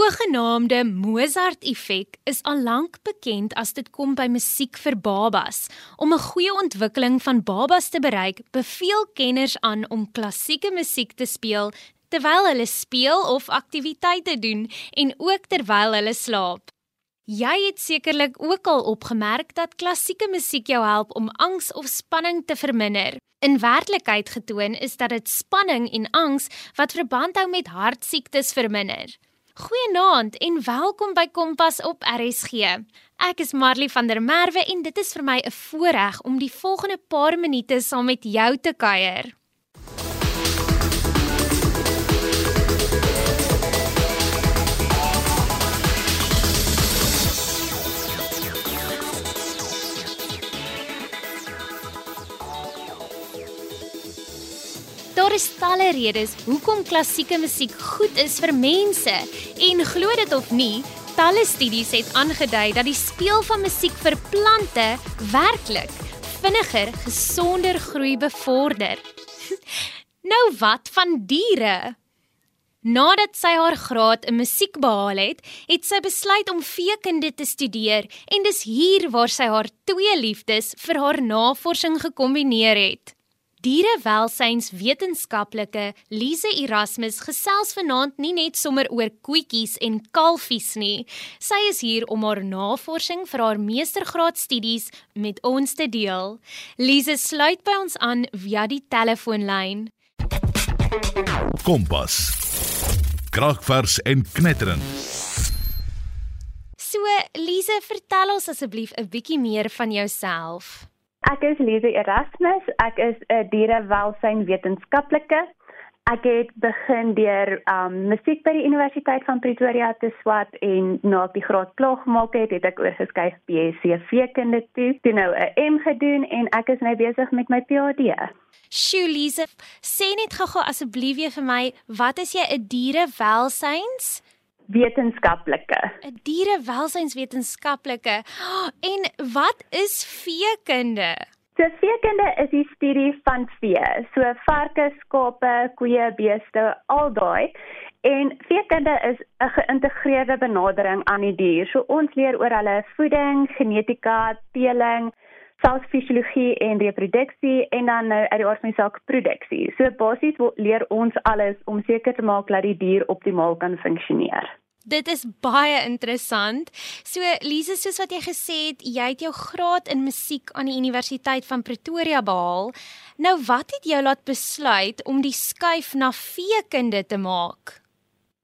Sogenaamde Mozart-effek is al lank bekend as dit kom by musiek vir babas. Om 'n goeie ontwikkeling van babas te bereik, beveel kenners aan om klassieke musiek te speel terwyl hulle speel of aktiwiteite doen en ook terwyl hulle slaap. Jy het sekerlik ook al opgemerk dat klassieke musiek jou help om angs of spanning te verminder. In werklikheid getoon is dat dit spanning en angs wat verband hou met hartsiektes verminder. Goeienaand en welkom by Kompas op RSG. Ek is Marley van der Merwe en dit is vir my 'n voorreg om die volgende paar minute saam met jou te kuier. Daar is talle redes hoekom klassieke musiek goed is vir mense en glo dit of nie, talle studies het aangedui dat die speel van musiek vir plante werklik vinniger gesonder groei bevorder. nou wat van diere? Nadat sy haar graad in musiek behaal het, het sy besluit om veekunde te studeer en dis hier waar sy haar twee liefdes vir haar navorsing gekombineer het. Dierewelsynswetenskaplike Lise Erasmus gesels vanaand nie net sommer oor koetjies en kalfies nie. Sy is hier om haar navorsing vir haar meestergraadstudies met ons te deel. Lise sluit by ons aan via die telefoonlyn. Kompas. Kragvers en knetterend. So, Lise, vertel ons asseblief 'n bietjie meer van jouself. Ek is Lise Erasmus. Ek is 'n dierewelsynwetenskaplike. Ek het begin deur um musiek by die Universiteit van Pretoria te swat en na die graad klaar gemaak het, het ek oorgeskuif BSc Veekunde toe. Toe nou 'n M gedoen en ek is nou besig met my PhD. Sjoe Lise, sê net gou-gou asseblief weer vir my, wat is jy 'n dierewelsyns? Wetenskaplike. 'n Dierewelsynswetenskaplike. En wat is veekunde? So veekunde is die studie van vee, so varke, skape, koeie, beeste, al daai. En veekunde is 'n geïntegreerde benadering aan die dier. So ons leer oor hulle voeding, genetika, teeling, selfs fisiologie en reproduksie en dan nou uit die aard van die saak produksie. So basies leer ons alles om seker te maak dat die dier optimaal kan funksioneer. Dit is baie interessant. So Lise, soos wat jy gesê het, jy het jou graad in musiek aan die Universiteit van Pretoria behaal. Nou wat het jou laat besluit om die skuif na veekunde te maak?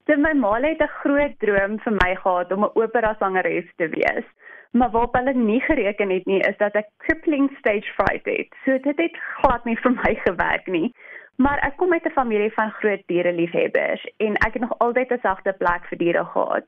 So my ma het 'n groot droom vir my gehad om 'n opera sangeres te wees. Maar wat hulle nie gereken het nie, is dat ek crippling stage fright het. So dit het glad nie vir my gewerk nie. Maar ek kom uit 'n familie van groot diereliefhebbers en ek het nog altyd 'n sagte plek vir diere gehad.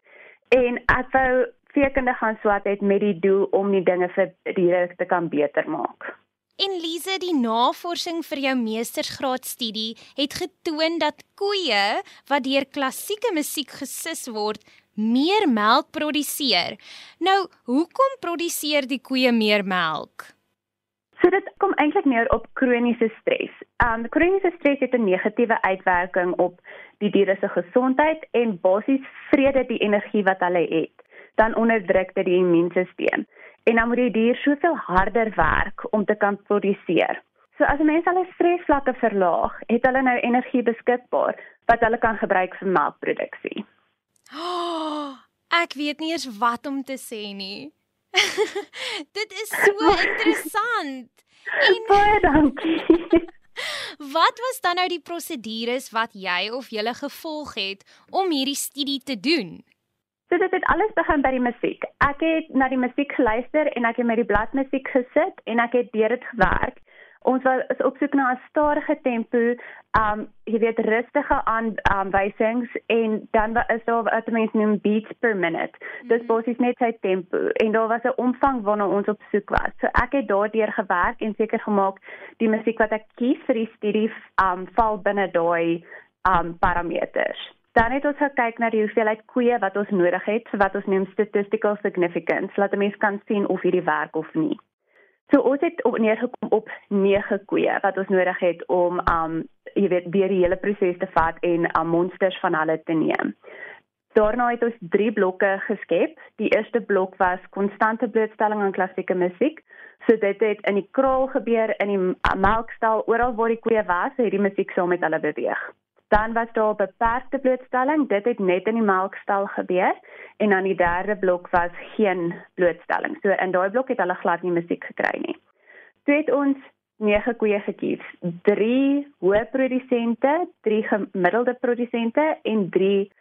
En ek wou veekunde gaan swat het met die doel om die dinge vir diere te kan beter maak. En Lise, die navorsing vir jou meestersgraadstudie het getoon dat koeie wat deur klassieke musiek gesis word, meer melk produseer. Nou, hoekom produseer die koeie meer melk? So dit kom eintlik neer op kroniese stres. Um kroniese stres het 'n negatiewe uitwerking op die diere se gesondheid en basies vrede die energie wat hulle het. Dan onderdruk dit die immuunstelsel en dan moet die dier soveel harder werk om te kan produseer. So as mense hulle stresvlakke verlaag, het hulle nou energie beskikbaar wat hulle kan gebruik vir melkproduksie. Oh, ek weet nie eers wat om te sê nie. Dit is so interessant. En baie dankie. Wat was dan nou die prosedures wat jy of julle gevolg het om hierdie studie te doen? So dit het alles begin by die musiek. Ek het na die musiek geluister en ek het met die bladmusiek gesit en ek het deur dit gewerk ons was op soek na 'n stadige tempo, um jy weet rustige aanwysings um, en dan is daar wat mense noem beats per minute. Dis mhm. basies net sy tempo en daar was 'n omvang waarna ons op soek was. So ek het daardeur gewerk en seker gemaak die musiek wat ek kies vir die studie um val binne daai um parameters. Dan het ons gekyk na die hoeveelheid koeie wat ons nodig het vir wat ons noem statistical significance, laat 'n mens kan sien of hierdie werk of nie. So ons het op neergekom op 9 koeie wat ons nodig het om um jy weet weer die hele proses te vat en um monsters van hulle te neem. Daarna het ons drie blokke geskep. Die eerste blok was konstante blootstelling aan klassieke musiek. So dit het in die kraal gebeur, in die melkstal, oral waar die koeie was, het die musiek saam met hulle beweeg. Dan was daar beperkte blootstelling, dit het net in die melkstal gebeur en dan die derde blok was geen blootstelling. So in daai blok het hulle glad nie musiek gekry nie. Toe het ons 9 koeie gekies. 3 hoë produsente, 3 gemiddelde produsente en 3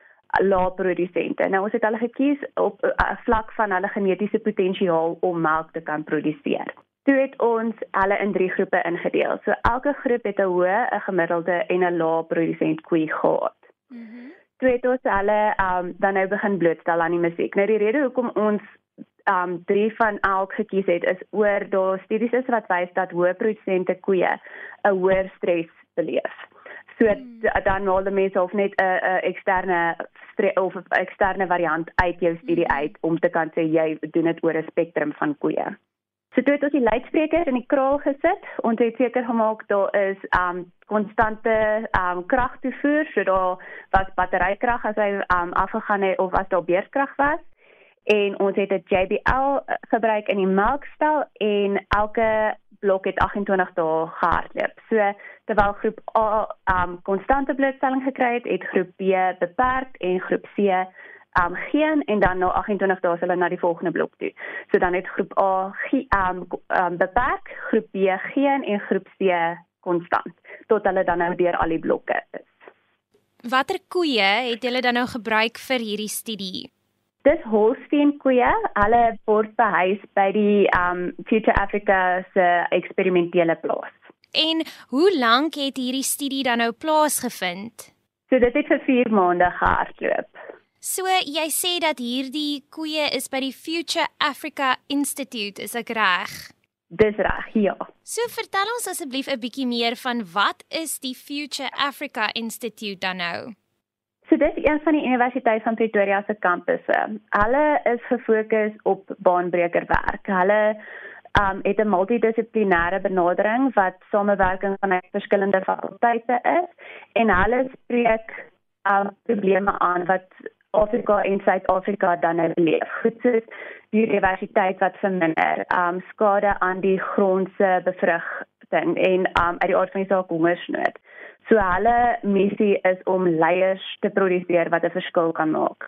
lae produsente. Nou ons het hulle gekies op 'n uh, vlak van hulle genetiese potensiaal om melk te kan produseer. Toe het ons hulle in 3 groepe ingedeel. So elke groep het 'n hoë, 'n gemiddelde en 'n lae produsent koe gehad. Mhm. Mm Toe het ons hulle um dan nou begin blootstel aan die musiek. Nou die rede hoekom ons um drie van elk gekies het is oor daar studies is wat wys dat hoë produsente koeie 'n hoër stres beleef. So hmm. dan nou die mense of net 'n 'n eksterne of 'n eksterne variant uit jou studie hmm. uit om te kan sê jy doen dit oor 'n spektrum van koeie. So toe het ons die luidsprekers in die kraal gesit. Ons het seker gemaak daar is um konstante um kragtoevoer, so daar was batterykrag as hy um afgegaan het of as daar beerskrag was en ons het 'n JBL gebruik in die melkstal en elke blok het 28 dae gehardloop. So terwyl groep A um konstante blootstelling gekry het, het groep B beperk en groep C um geen en dan na 28 dae hulle na die volgende blok toe. So dan het groep A um, um beperk, groep B geen en groep C konstant tot hulle dan nou deur al die blokke is. Watter koeie het julle dan nou gebruik vir hierdie studie? Dis Holstein koeie. Hulle word behuis by die um Future Africa se eksperimentele plaas. En hoe lank het hierdie studie dan nou plaasgevind? So dit het vir 4 maande gehardloop. So jy sê dat hierdie koeie is by die Future Africa Institute, is ek reg? Dis reg, ja. So vertel ons asseblief 'n bietjie meer van wat is die Future Africa Institute dan nou? So dit is een van die Universiteit van Pretoria se kampusse. Hulle is gefokus op baanbrekerwerk. Hulle um het 'n multidissiplinêre benadering wat samewerking van verskillende fakulteite is en hulle spreek um probleme aan wat Afrika en Suid-Afrika dan beleef. Goed soos die diversiteit wat verminder, um skade aan die grondse bevrugting en um uit die aard van die saak hongersnood. So hulle missie is om leiers te produseer wat 'n verskil kan maak.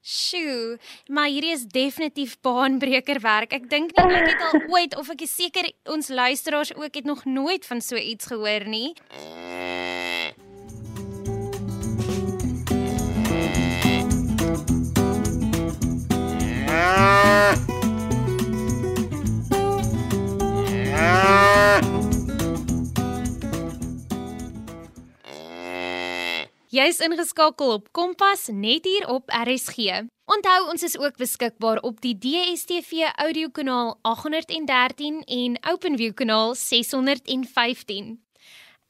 Sjoe, maar hierdie is definitief baanbreker werk. Ek dink nie ek het al ooit of ek is seker ons luisteraars ook het nog nooit van so iets gehoor nie. Jy's ingeskakel op Kompas net hier op RSG. Onthou ons is ook beskikbaar op die DStv audiokanaal 813 en OpenView kanaal 615.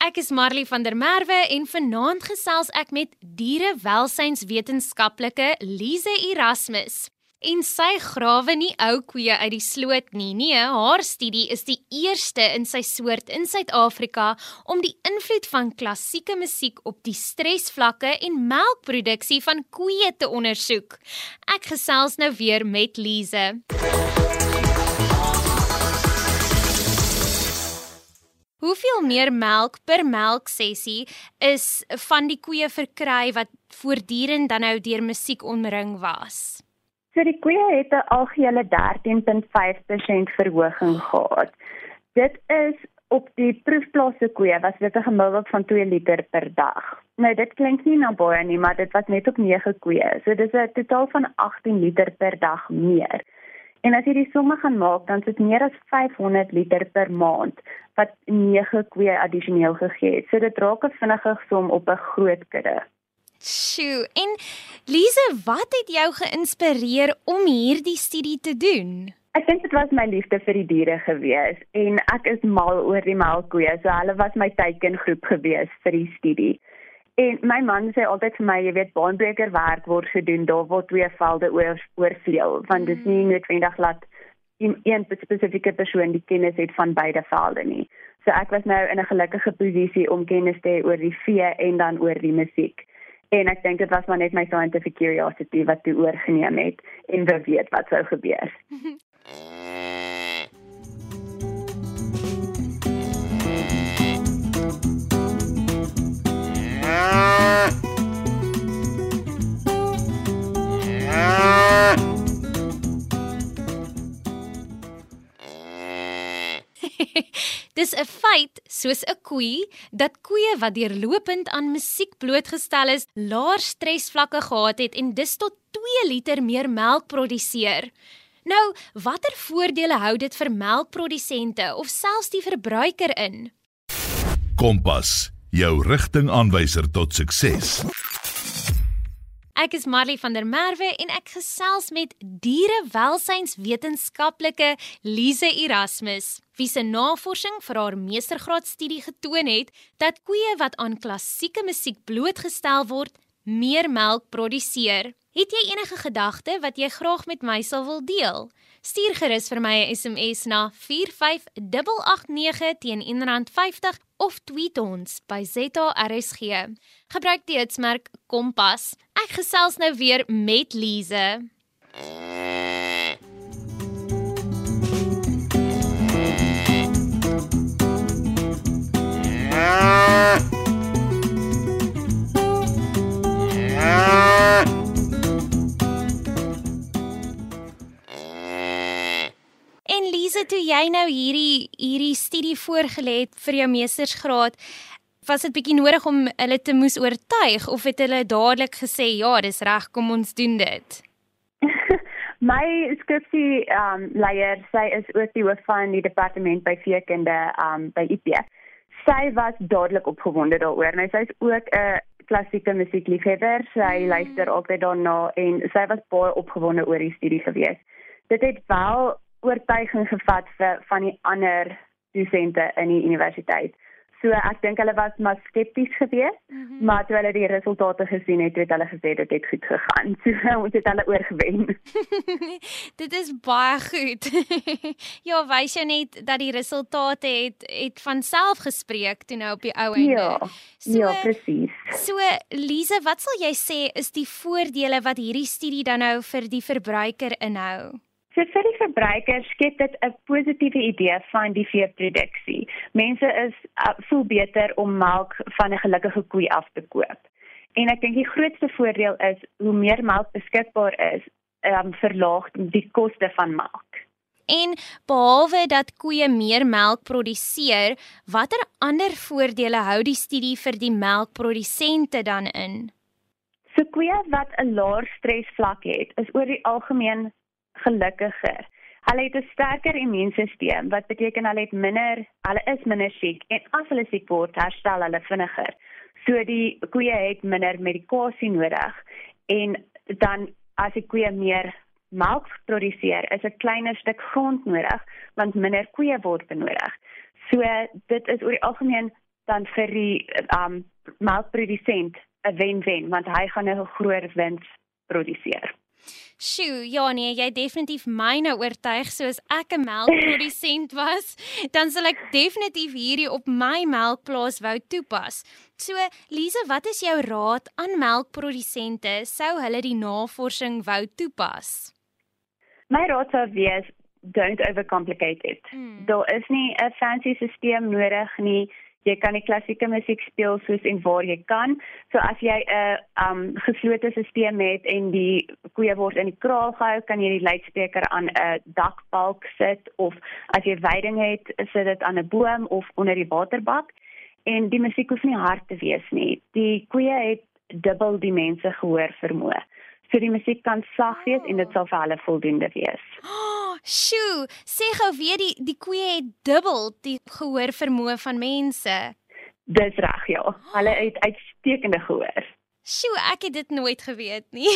Ek is Marley van der Merwe en vanaand gesels ek met dierewelsynswetenskaplike Lize Erasmus. En sy grawe nie ou koeie uit die sloot nie. Nee, haar studie is die eerste in sy soort in Suid-Afrika om die invloed van klassieke musiek op die stresvlakke en melkproduksie van koeie te ondersoek. Ek gesels nou weer met Lize. Hoeveel meer melk per melksessie is van die koeie verkry wat voortdurend dan nou deur musiek omring was? So die koeie het 'n algehele 13.5% verhoging gehad. Dit is op die proefplase koeie was dit 'n gemiddeld van 2 liter per dag. Nou dit klink nie na baie nie, maar dit was net op 9 koeie. So dis 'n totaal van 18 liter per dag meer. En as jy die somme gaan maak, dan is dit meer as 500 liter per maand wat 9 koeie addisioneel gegee het. So dit raak 'n vinnige som op 'n groot kudde. Sjoe, en Lise, wat het jou geïnspireer om hierdie studie te doen? Ek dink dit was my liefde vir die diere gewees en ek is mal oor die melkkoeie. So hulle was my teikengroep gewees vir die studie. En my man sê altyd vir my, jy weet, baanbreker werk word gedoen daar waar twee velde oor oorvleuel, want dit is nie noodwendig dat een spesifieke persoon die kennis het van beide velde nie. So ek was nou in 'n gelukkige posisie om kennis te hê oor die vee en dan oor die musiek En ek dink dit was maar net my scientific curiosity wat toe oorgeneem het en wou weet wat sou gebeur. soos 'n koei, dat koeie wat deurlopend aan musiek blootgestel is, laer stresvlakke gehad het en dus tot 2 liter meer melk produseer. Nou, watter voordele hou dit vir melkprodusente of selfs die verbruiker in? Kompas, jou rigtingaanwyser tot sukses. Ek is Marley van der Merwe en ek gesels met dierewelsynswetenskaplike Lise Erasmus, wie se navorsing vir haar meestergraadstudie getoon het dat koeie wat aan klassieke musiek blootgestel word, meer melk produseer. Het jy enige gedagte wat jy graag met my sal wil deel? Stuur gerus vir my 'n SMS na 45889 teen R1.50 of tweet ons by ZARSG. Gebruik die hitsmerk Kompas. Ek gesels nou weer met Lize. Lise, toe jy nou hierdie hierdie studie voorgelê het vir jou meestersgraad, was dit bietjie nodig om hulle te moes oortuig of het hulle dadelik gesê ja, dis reg, kom ons doen dit? My skripsie um leier, sy is ook die hoof van die departement by veekunde um by IP. Sy was dadelik opgewonde daaroor. Nou sy is ook 'n klassieke musiekliefhebber. Sy mm. luister altyd daarna en sy was baie opgewonde oor die studie gewees. Dit het wel oortuiging gevat vir van die ander dosente in die universiteit. So ek dink hulle was maar skepties geweest, mm -hmm. maar toe hulle die resultate gesien het, het hulle gesê dit het goed gegaan. So ons het hulle oorgewen. dit is baie goed. ja, wys jy net dat die resultate het het van self gespreek toe nou op die ou einde. Ja. So, ja, presies. So Lize, wat sal jy sê is die voordele wat hierdie studie dan nou vir die verbruiker inhou? So vir die verbruiker skep dit 'n positiewe idee van die veeproduksie. Mense is uh, voel beter om melk van 'n gelukkige koei af te koop. En ek dink die grootste voordeel is hoe meer melk beskikbaar is, um, verlaag die koste van melk. En behalwe dat koeie meer melk produseer, watter ander voordele hou die studie vir die melkprodusente dan in? So koeie wat 'n laer stresvlak het, is oor die algemeen gelukkiger. Hulle het 'n sterker immuunstelsel wat beteken hulle het minder, hulle is minder siek en as hulle siek word, herstel hulle vinniger. So die koeie het minder medikasie nodig en dan as die koeie meer melk produseer, is 'n kleiner stuk grond nodig want minder koeie word benodig. So dit is oor die algemeen dan vir die um melkprodusent 'n wen-wen want hy gaan 'n groter wins produseer. Sjoe, ja nee, jy definitief my nou oortuig soos ek 'n melkprodusent was, dan sal ek definitief hierdie op my melkplaas wou toepas. So, Lise, wat is jou raad aan melkprodusente sou hulle die navorsing wou toepas? My raad sou wees don't overcomplicate it. Hmm. Daar is nie 'n fancy stelsel nodig nie jy kan die klassieke musiek speel soos en waar jy kan. So as jy 'n um geslote stelsel het en die koeie word in die kraal gehou, kan jy die luidspreker aan 'n dakbalk sit of as jy veiding het, sit dit aan 'n boom of onder die waterbak. En die musiek hoef nie hard te wees nie. Die koeie het dubbel die mense gehoor vermoë. So die musiek kan sag wees en dit sal vir hulle voldoende wees. Oh, sjoe, sê gou weer die die koeie het dubbel die gehoor vermoë van mense. Dis reg, ja. Hulle het uitstekende gehoor. Sjoe, ek het dit nooit geweet nie.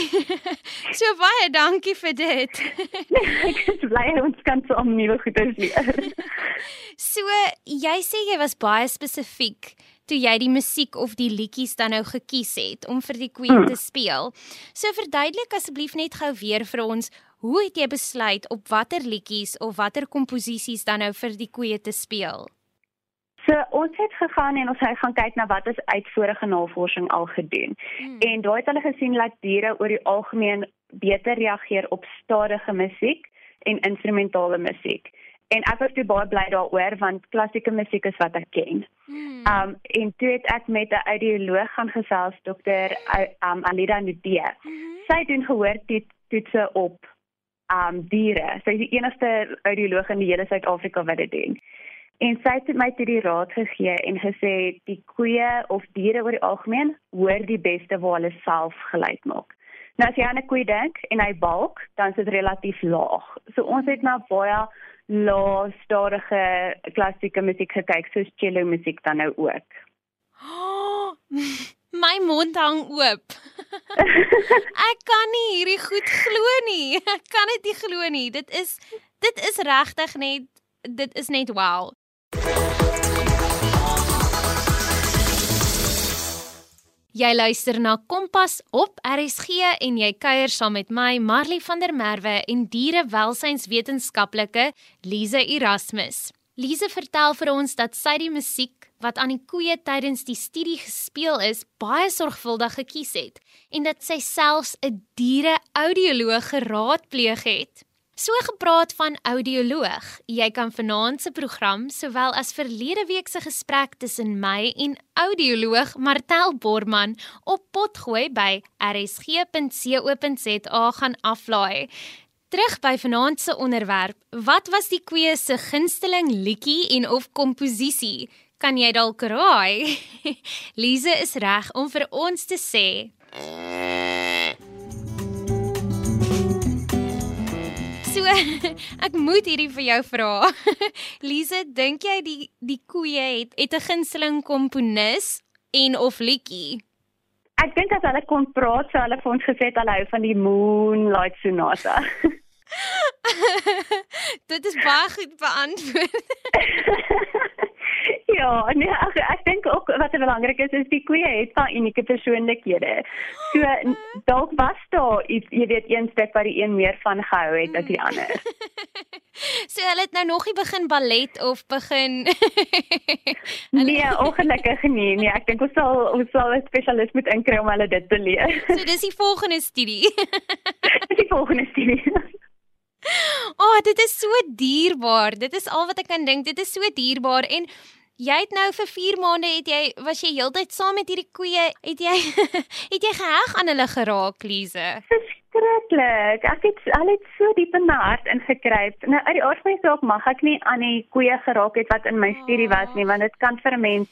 so baie dankie vir dit. ek is bly ons kan so 'n nuwe goeie leer. so jy sê jy was baie spesifiek toe jy die musiek of die liedjies dan nou gekies het om vir die queen hmm. te speel. So verduidelik asseblief net gou weer vir ons, hoe het jy besluit op watter liedjies of watter komposisies dan nou vir die koeie te speel? So ons het gegaan en ons het gaan kyk na wat is uit vorige navorsing al gedoen. Hmm. En daai het hulle gesien dat diere oor die algemeen beter reageer op stadige musiek en instrumentale musiek. En ek was baie bly daaroor want klassieke musiek is wat ek ken. Hmm. Um en toe het ek met 'n audioloog gaan gesels, dokter um Alida Nudee. Hmm. Sy doen gehoor toetse op um diere. Sy is die enigste audioloog in die hele Suid-Afrika wat dit doen. En sy het my toe die raad gegee en gesê die koeie of diere oor die algemeen hoor die beste waar hulle self geluid maak. Nou as jy aan 'n koe dink en hy balk, dan is dit relatief laag. So ons het nou baie lae stadige klassieke musiek gekyk, soos cello musiek dan nou ook. Oh, my mond hang oop. ek kan nie hierdie goed glo nie. Ek kan dit nie glo nie. Dit is dit is regtig net dit is net wow. Jy luister na Kompas op RSG en jy kuier saam met my Marley van der Merwe en dierewelsynswetenskaplike Lize Erasmus. Lize vertel vir ons dat sy die musiek wat aan die koeie tydens die studie gespeel is, baie sorgvuldig gekies het en dat sy selfs 'n diere-audioloog geraadpleeg het. So gepraat van audioloog. Jy kan vanaand se program sowel as verlede week se gesprek tussen my en audioloog Martel Borman op potgooi by rsg.co.za gaan aflaai. Terug by vanaand se onderwerp. Wat was die koe se gunsteling liedjie en of komposisie? Kan jy dalk raai? Lize is reg om vir ons te sê. So ek moet hierdie vir jou vra. Lise, dink jy die die koeie het het 'n gunsteling komponis en of liedjie? Ek dink as hulle kon praat, sou hulle vir ons gesê het hulle hou van die Moonlight Sonata. Dit is baie goed beantwoord. Ja, nee, ek, ek dink ook wat belangrik is is die koeie het van unieke persoonlikhede. So dalk was daar iets, jy weet, een stuk wat die een meer van gehou het as die ander. so hulle het nou nog nie begin ballet of begin Nee, ongelukkig nie. Nee, ek dink ons sal ons sal 'n spesialis moet inkry om hulle dit te leer. so dis die volgende studie. dis die volgende studie. O, oh, dit is so dierbaar. Dit is al wat ek kan dink. Dit is so dierbaar en Jy het nou vir 4 maande het jy was jy heeltyd saam met hierdie koeie. Het jy het jy geheg aan hulle geraak, Lize? Verskriklik. Ek het al het so diep in my hart ingekruip. Nou uit die aard van die saak mag ek nie aan die koeie geraak het wat in my studie was nie, want dit kan vir 'n mens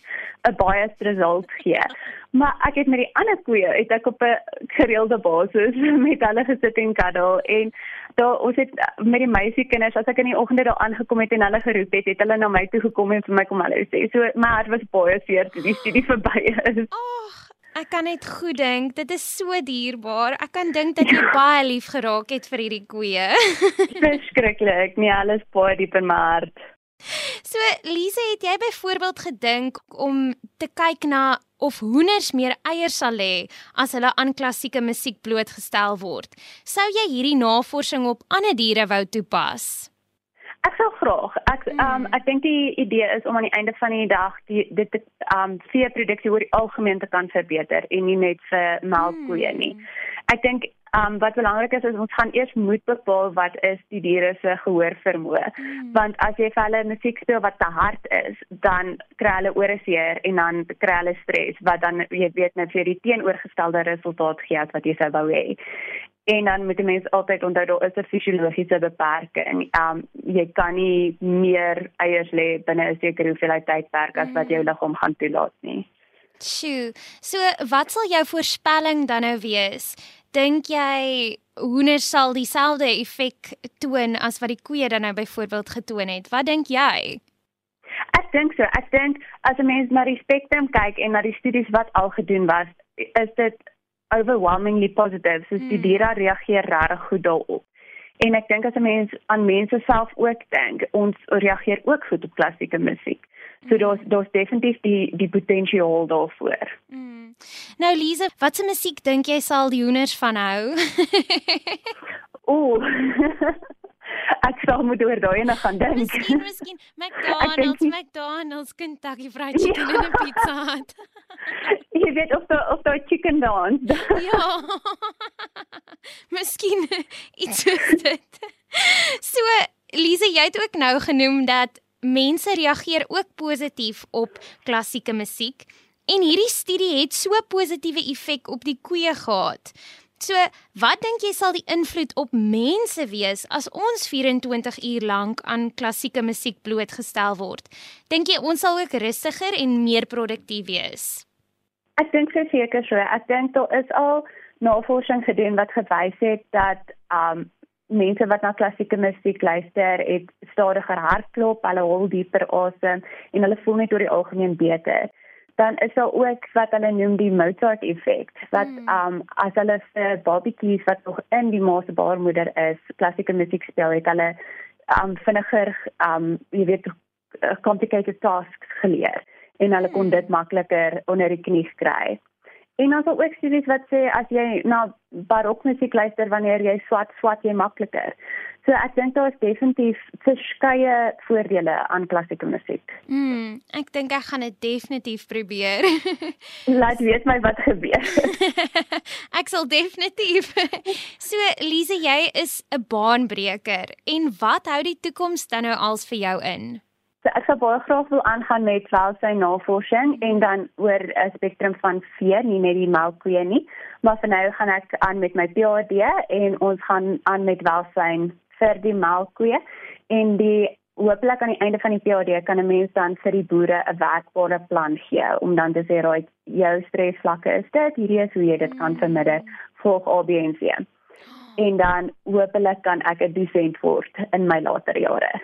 'n baie result gee. Maar ek het met die ander koeie het ek op 'n gereelde basis met hulle gesit en kuddel en daar ons het met die meisiekinders as ek in die oggende daar aangekom het en hulle geroep het, het hulle na my toe gekom en vir my kom hallo sê. So my hart was baie seer toe die studie verby is. Ag, ek kan net goed dink, dit is so dierbaar. Ek kan dink dat jy baie lief geraak het vir hierdie koeie. Verskriklik. Nee, alles baie diep in my hart. So Lise, het jy byvoorbeeld gedink om te kyk na of hoenders meer eiers sal lê as hulle aan klassieke musiek blootgestel word? Sou jy hierdie navorsing op ander diere wou toepas? Ek sou graag. Ek um ek dink die idee is om aan die einde van die dag die dit um veeproduksie oor die algemeen te kan verbeter en nie net vir melkkoeie nie. Hmm. Ek dink Um wat belangrik is is ons gaan eers moet bepaal wat is die diere se gehoor vermoë. Mm. Want as jy vir hulle musiek speel wat te hard is, dan kry hulle ore seer en dan kry hulle stres wat dan jy weet net vir die teenoorgestelde resultaat gee as wat jy sou wou hê. En dan moet die mens altyd onthou daar is 'n fisiologiese beperking. Um jy kan nie meer eiers lê binne 'n sekere hoeveelheid tydperk as wat jou mm. liggaam gaan toelaat nie. Sjoe. So wat sal jou voorspelling dan nou wees? Dink jy hoenders sal dieselfde effek toon as wat die koeie dan nou byvoorbeeld getoon het? Wat dink jy? Ek dink so. Ek dink as 'n mens na die spektrum kyk en na die studies wat al gedoen was, is dit overwhelmingly positive. So die hmm. diere reageer regtig goed daarop. En ek dink as 'n mens aan mense self ook dink, ons reageer ook goed op klassieke musiek. So daar's daar's definitief die die potensiaal daarvoor. Mm. Nou Lize, watse musiek dink jy sal die hoenders van hou? Ooh. ek sal moet oor daai en gaan dink. Miskien, miskien McDonald's, McDonald's, Kentucky Fried Chicken ja. en 'n Pizza Hut. Jy weet of daai of daai chicken dance. ja. miskien iets soos dit. So, Lise, jy het ook nou genoem dat mense reageer ook positief op klassieke musiek en hierdie studie het so positiewe effek op die koeie gehad. So, wat dink jy sal die invloed op mense wees as ons 24 uur lank aan klassieke musiek blootgestel word? Dink jy ons sal ook rustiger en meer produktief wees? Ek dink seker so. Ek dink daar is al navorsing gedoen wat gewys het dat um mense wat na klassieke musiek luister, het stadiger hartklop, hulle hol dieper asem en hulle voel net oor die algemeen beter dan is daar ook wat hulle noem die Mozart effek wat hmm. um as hulle vir babatjies wat nog in die ma se baarmoeder is klassieke musiek speel het hulle um vinniger um jy weet complicated tasks geleer en hulle kon hmm. dit makliker onder die knie kry. En dan ook studies wat sê as jy na barokmusiek luister wanneer jy swat swat jy makliker. So ek dink daar is definitief verskeie voordele aan klassieke musiek. Mm, ek dink ek gaan dit definitief probeer. Laat weet my wat gebeur. ek sal definitief. So Lise, jy is 'n baanbreker en wat hou die toekoms dan nou als vir jou in? So ek sou baie graag wil aangaan met welsyn navorsing en dan oor 'n spektrum van vee, nie net die melkkoeie nie, maar vir nou gaan ek aan met my PhD en ons gaan aan met welsyn vir die melkkoeë en die hooplik aan die einde van die PhD kan 'n mens dan vir die boere 'n werkbare plan gee om dan te sê raai jou stresvlakke is dit hierdie is hoe jy dit kan verminder volg ABNC en dan hooplik kan ek 'n dosent word in my later jare.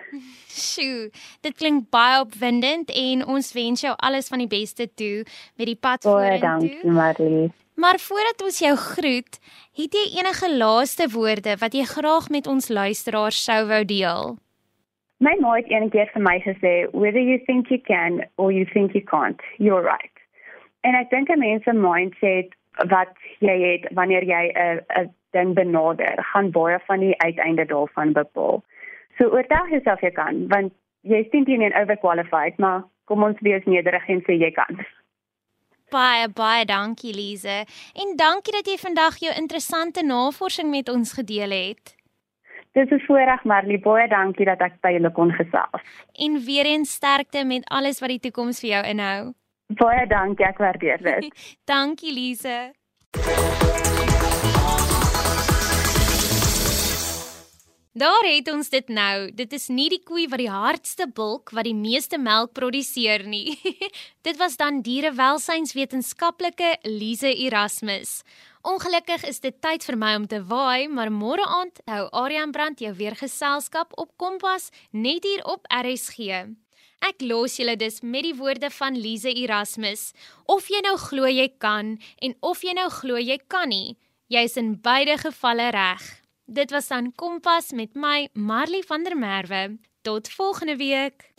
Sjoe, dit klink baie opwindend en ons wens jou alles van die beste toe met die pad vorentoe. Baie dankie, Marlie. Maar voordat ons jou groet, het jy enige laaste woorde wat jy graag met ons luisteraars sou wou deel? My ma het eendag vir my gesê, "Whether you think you can or you think you can't, you're right." En ek dink 'n mens se mindset wat jy het wanneer jy 'n 'n ding benader, gaan baie van die uiteinde daarvan bepaal. So oortuig jouself jy kan, want jy is teen overqualified, maar kom ons wees nederig en sê jy kan. Baie baie dankie Lize en dankie dat jy vandag jou interessante navorsing met ons gedeel het. Dis 'n voorreg Marlie, baie dankie dat ek by julle kon gesels. En weer eens sterkte met alles wat die toekoms vir jou inhou. Baie dankie, ek waardeer dit. dankie Lize. Daar het ons dit nou. Dit is nie die koei wat die hardste bulk wat die meeste melk produseer nie. dit was dan dierewelsynswetenskaplike Lize Erasmus. Ongelukkig is dit tyd vir my om te waai, maar môre aand hou Aryan Brand jou weer geselskap op Kompas net hier op RSG. Ek los julle dus met die woorde van Lize Erasmus. Of jy nou glo jy kan en of jy nou glo jy kan nie, jy's in beide gevalle reg. Dit was dan Kompas met my Marley van der Merwe. Tot volgende week.